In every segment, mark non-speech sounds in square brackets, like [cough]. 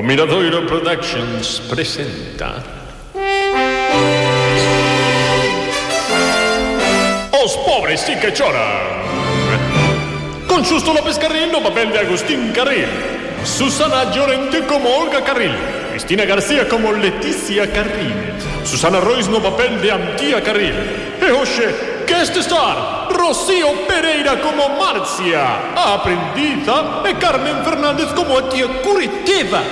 Miradoiro Productions presenta Os pobres sí que choran. Con Xusto López Carril no papel de Agustín Carril Susana Llorente como Olga Carril Cristina García como Leticia Carril Susana Rois no papel de Antía Carril E queste star Rocío Pereira como Marcia, a aprendiza e Carmen Fernández como a tía Curitiba.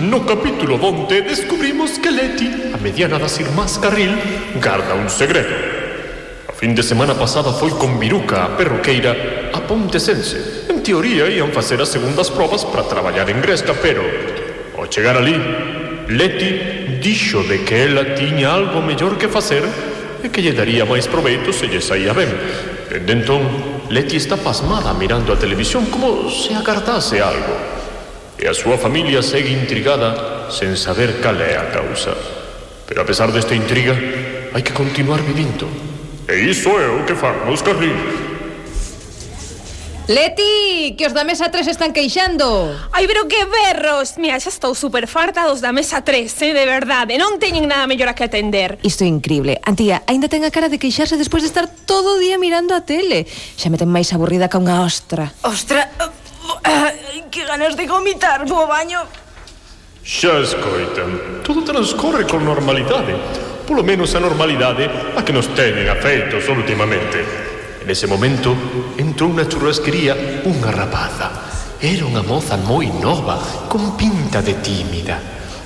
No capítulo 11 descubrimos que Leti, a mediana das irmás Carril, garda un segredo. A fin de semana pasada foi con Viruca, a perroqueira, a Pontesense, En teoría ian facer as segundas probas para traballar en Gresca, pero ao chegar ali, Leti dixo de que ela tiña algo mellor que facer e que lle daría máis proveito se lle saía ben. Dende entón, Leti está pasmada mirando a televisión como se acartase algo. E a súa familia segue intrigada sen saber cal é a causa. Pero a pesar desta intriga, hai que continuar vivindo. E iso é o que fan os. Leti, que os da mesa 3 están queixando. Ai, pero que berros! Mira, xa estou super farta dos da mesa 3, eh, de verdade. Non teñen nada mellor a que atender. Isto é increíble. Antía, aínda ten a cara de queixarse despois de estar todo o día mirando a tele. Xa me ten máis aburrida que unha ostra. Ostra, eh, eh, que ganas de vomitar, vou baño. Xa escoitan, todo transcorre con normalidade. Polo menos a normalidade a que nos teñen afeitos últimamente. Nese momento entrou na churrasquería unha rapaza. Era unha moza moi nova, con pinta de tímida.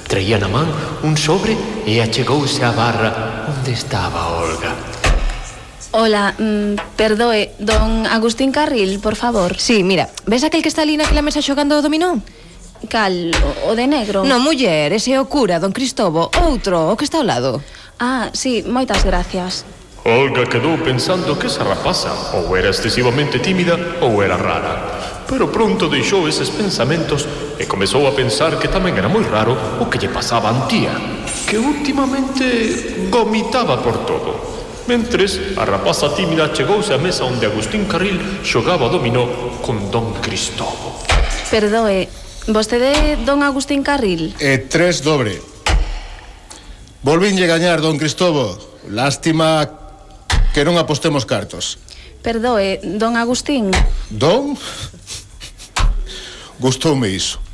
Traía na man un sobre e achegouse á barra onde estaba Olga. Ola, mm, perdoe, don Agustín Carril, por favor. Sí, mira, ves aquel que está ali naquela mesa xogando o dominó? Cal, o de negro? No, muller, ese é o cura, don Cristobo, outro, o que está ao lado. Ah, sí, moitas gracias. Olga quedou pensando que esa rapaza ou era excesivamente tímida ou era rara. Pero pronto deixou eses pensamentos e comezou a pensar que tamén era moi raro o que lle pasaba a Antía, que últimamente gomitaba por todo. Mentres, a rapaza tímida chegouse á mesa onde Agustín Carril xogaba dominó con Don Cristobo. Perdoe, vostede Don Agustín Carril? E tres dobre. Volvinlle gañar, Don Cristobo. Lástima que non apostemos cartos. Perdoe, don Agustín. Don? [laughs] Gustoume iso.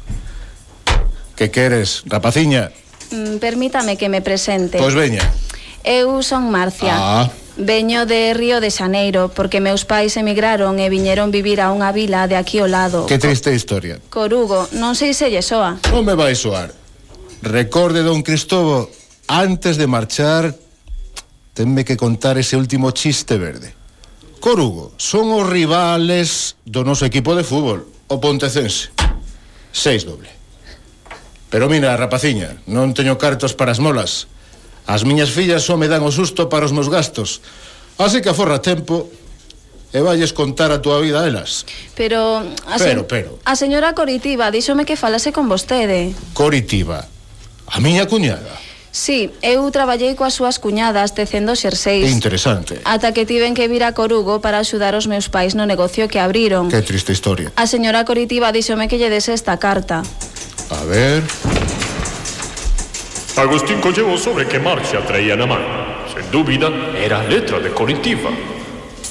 Que queres, rapaciña? Mm, permítame que me presente. Pois veña. Eu son Marcia. Ah. Veño de Río de Xaneiro porque meus pais emigraron e viñeron vivir a unha vila de aquí ao lado. Que triste historia. Corugo, non sei se lle soa. Non me vai soar. Recorde don Cristobo, antes de marchar tenme que contar ese último chiste verde. Corugo, son os rivales do noso equipo de fútbol, o Pontecense. Seis doble. Pero mira, rapaciña, non teño cartos para as molas. As miñas fillas só me dan o susto para os meus gastos. Así que aforra tempo e valles contar a túa vida a elas. Pero a Pero, pero. A señora Coritiba díxome que falase con vostede. Coritiba, a miña cuñada. Sí, eu traballei coas súas cuñadas tecendo xerseis. Interesante. Ata que tiven que vir a Corugo para axudar os meus pais no negocio que abriron. Que triste historia. A señora Coritiba díxome que lle dese esta carta. A ver... Agustín colleu o sobre que Marcia traía na man. Sen dúbida, era a letra de Coritiba.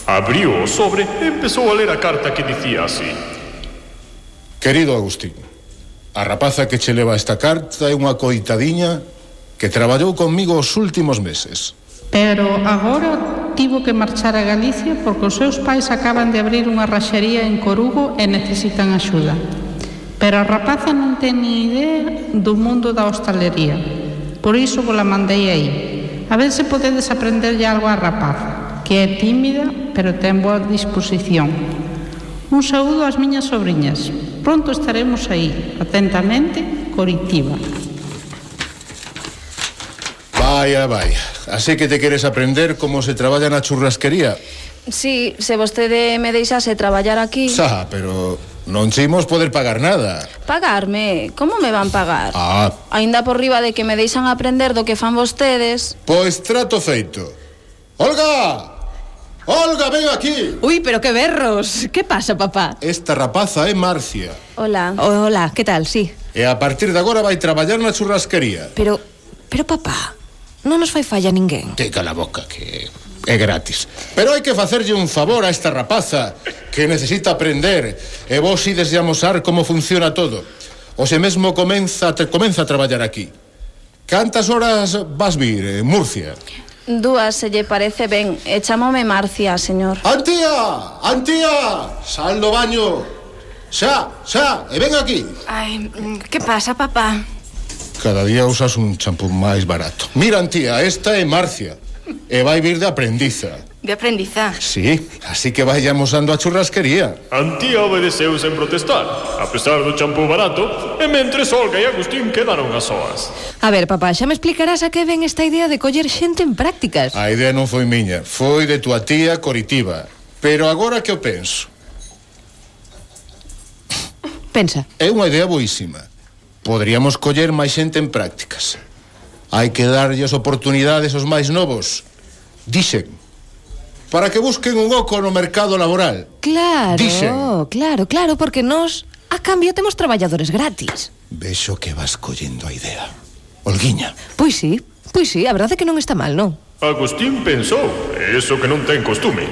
Abriu o sobre e empezou a ler a carta que dicía así. Querido Agustín, a rapaza que che leva esta carta é unha coitadiña que traballou conmigo os últimos meses. Pero agora tivo que marchar a Galicia porque os seus pais acaban de abrir unha raxería en Corugo e necesitan axuda. Pero a rapaza non ten ni idea do mundo da hostalería. Por iso vola mandei aí. A ver se podedes aprenderlle algo á rapaza, que é tímida, pero ten boa disposición. Un saúdo ás miñas sobrinhas. Pronto estaremos aí. Atentamente, Coritiba. Vaya, eh, vaya. Así que te queres aprender como se traballa na churrasquería? Sí, se vostede me deixase traballar aquí... Xa, pero non chimos poder pagar nada. Pagarme? Como me van pagar? Ah. Ainda por riba de que me deixan aprender do que fan vostedes. Pois trato feito. Olga! Olga, ven aquí. Uy, pero qué berros. ¿Qué pasa, papá? Esta rapaza é Marcia. Hola. O, hola, que tal? Sí. E a partir de agora vai traballar na churrasquería. Pero pero papá, Non nos fai falla ninguén. Te cala boca que é gratis. Pero hai que facerlle un favor a esta rapaza que necesita aprender e vos ides de amosar como funciona todo. O se mesmo comeza, te, comeza a traballar aquí. Cantas horas vas vir, en Murcia? Dúas se lle parece ben E chamome Marcia, señor Antía, Antía, sal do baño Xa, xa, e ven aquí Ai, que pasa, papá? Cada día usas un champú máis barato. Mira, tía, esta é Marcia. E vai vir de aprendiza. De aprendiza? Sí, así que vayamos ando a churrasquería. Antía obedeceu sen protestar, a pesar do champú barato, e mentre Olga e Agustín quedaron a soas. A ver, papá, xa me explicarás a que ven esta idea de coller xente en prácticas. A idea non foi miña, foi de tua tía Coritiba. Pero agora que o penso... Pensa. É unha idea boísima. Podríamos coller máis xente en prácticas. Hai que darlles oportunidades aos máis novos. Dixen para que busquen un oco no mercado laboral. Claro, Dixen. claro, claro, porque nós a cambio temos traballadores gratis. Vexo que vas collendo a idea. Olguiña. Pois sí, pois sí, a verdade é que non está mal, non? Agustín pensou, eso que non ten costume.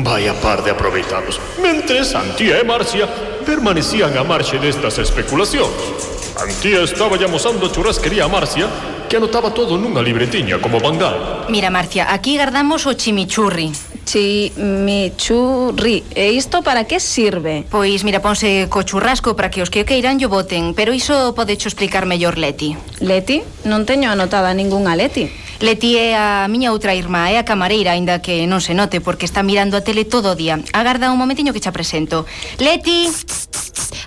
Vaya par de aproveitados. Mentre Santía e Marcia permanecían a marxe destas especulacións. Antía estaba llamosando a churrasquería a Marcia que anotaba todo nunha libretiña como vangal. Mira, Marcia, aquí guardamos o chimichurri. Chimichurri. E isto para que sirve? Pois, mira, ponse co churrasco para que os que o queiran yo voten, pero iso podecho explicar mellor Leti. Leti? Non teño anotada ningunha Leti. Leti é a miña outra irmá, é a camareira, aínda que non se note, porque está mirando a tele todo o día. Agarda un momentiño que xa presento. Leti!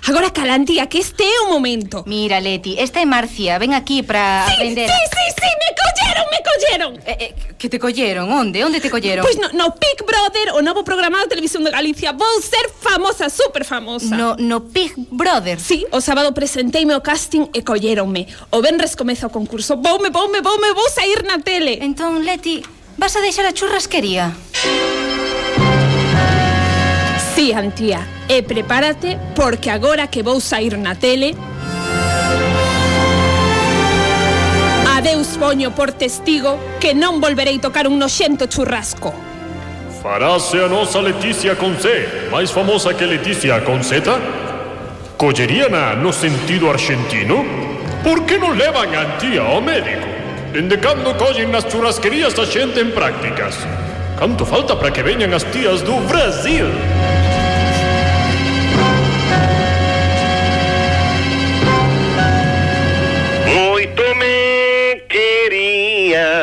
Agora Calantía, que este é o momento. Mira, Leti, esta é Marcia, ven aquí para sí, aprender. Sí, sí, sí, me colleron, me colleron. Eh, eh, que te colleron? Onde? Onde te colleron? Pois pues no, no Big Brother, o novo programa da Televisión de Galicia. Vou ser famosa, super famosa. No, no Big Brother. Sí, o sábado presenteime o casting e colleronme. O venres comeza o concurso. Voume, voume, voume, vou sair na tele. Entón, Leti, vas a deixar a churrasquería? Sí. Confía, Antía, e prepárate porque agora que vou sair na tele Adeus poño por testigo que non volverei tocar un noxento churrasco. Farase a nosa Leticia con C, máis famosa que Leticia con Z? Colleriana no sentido argentino? Por que non levan a Antía ao médico? Dende cando collen nas churrasquerías a xente en prácticas? Canto falta para que veñan as tías do Brasil?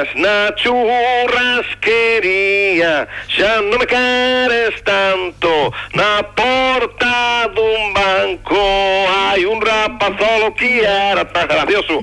Gracias, Nacho Rasquería. Ya no me quieres tanto. Na porta de un banco hay un rapaz solo que era tan gracioso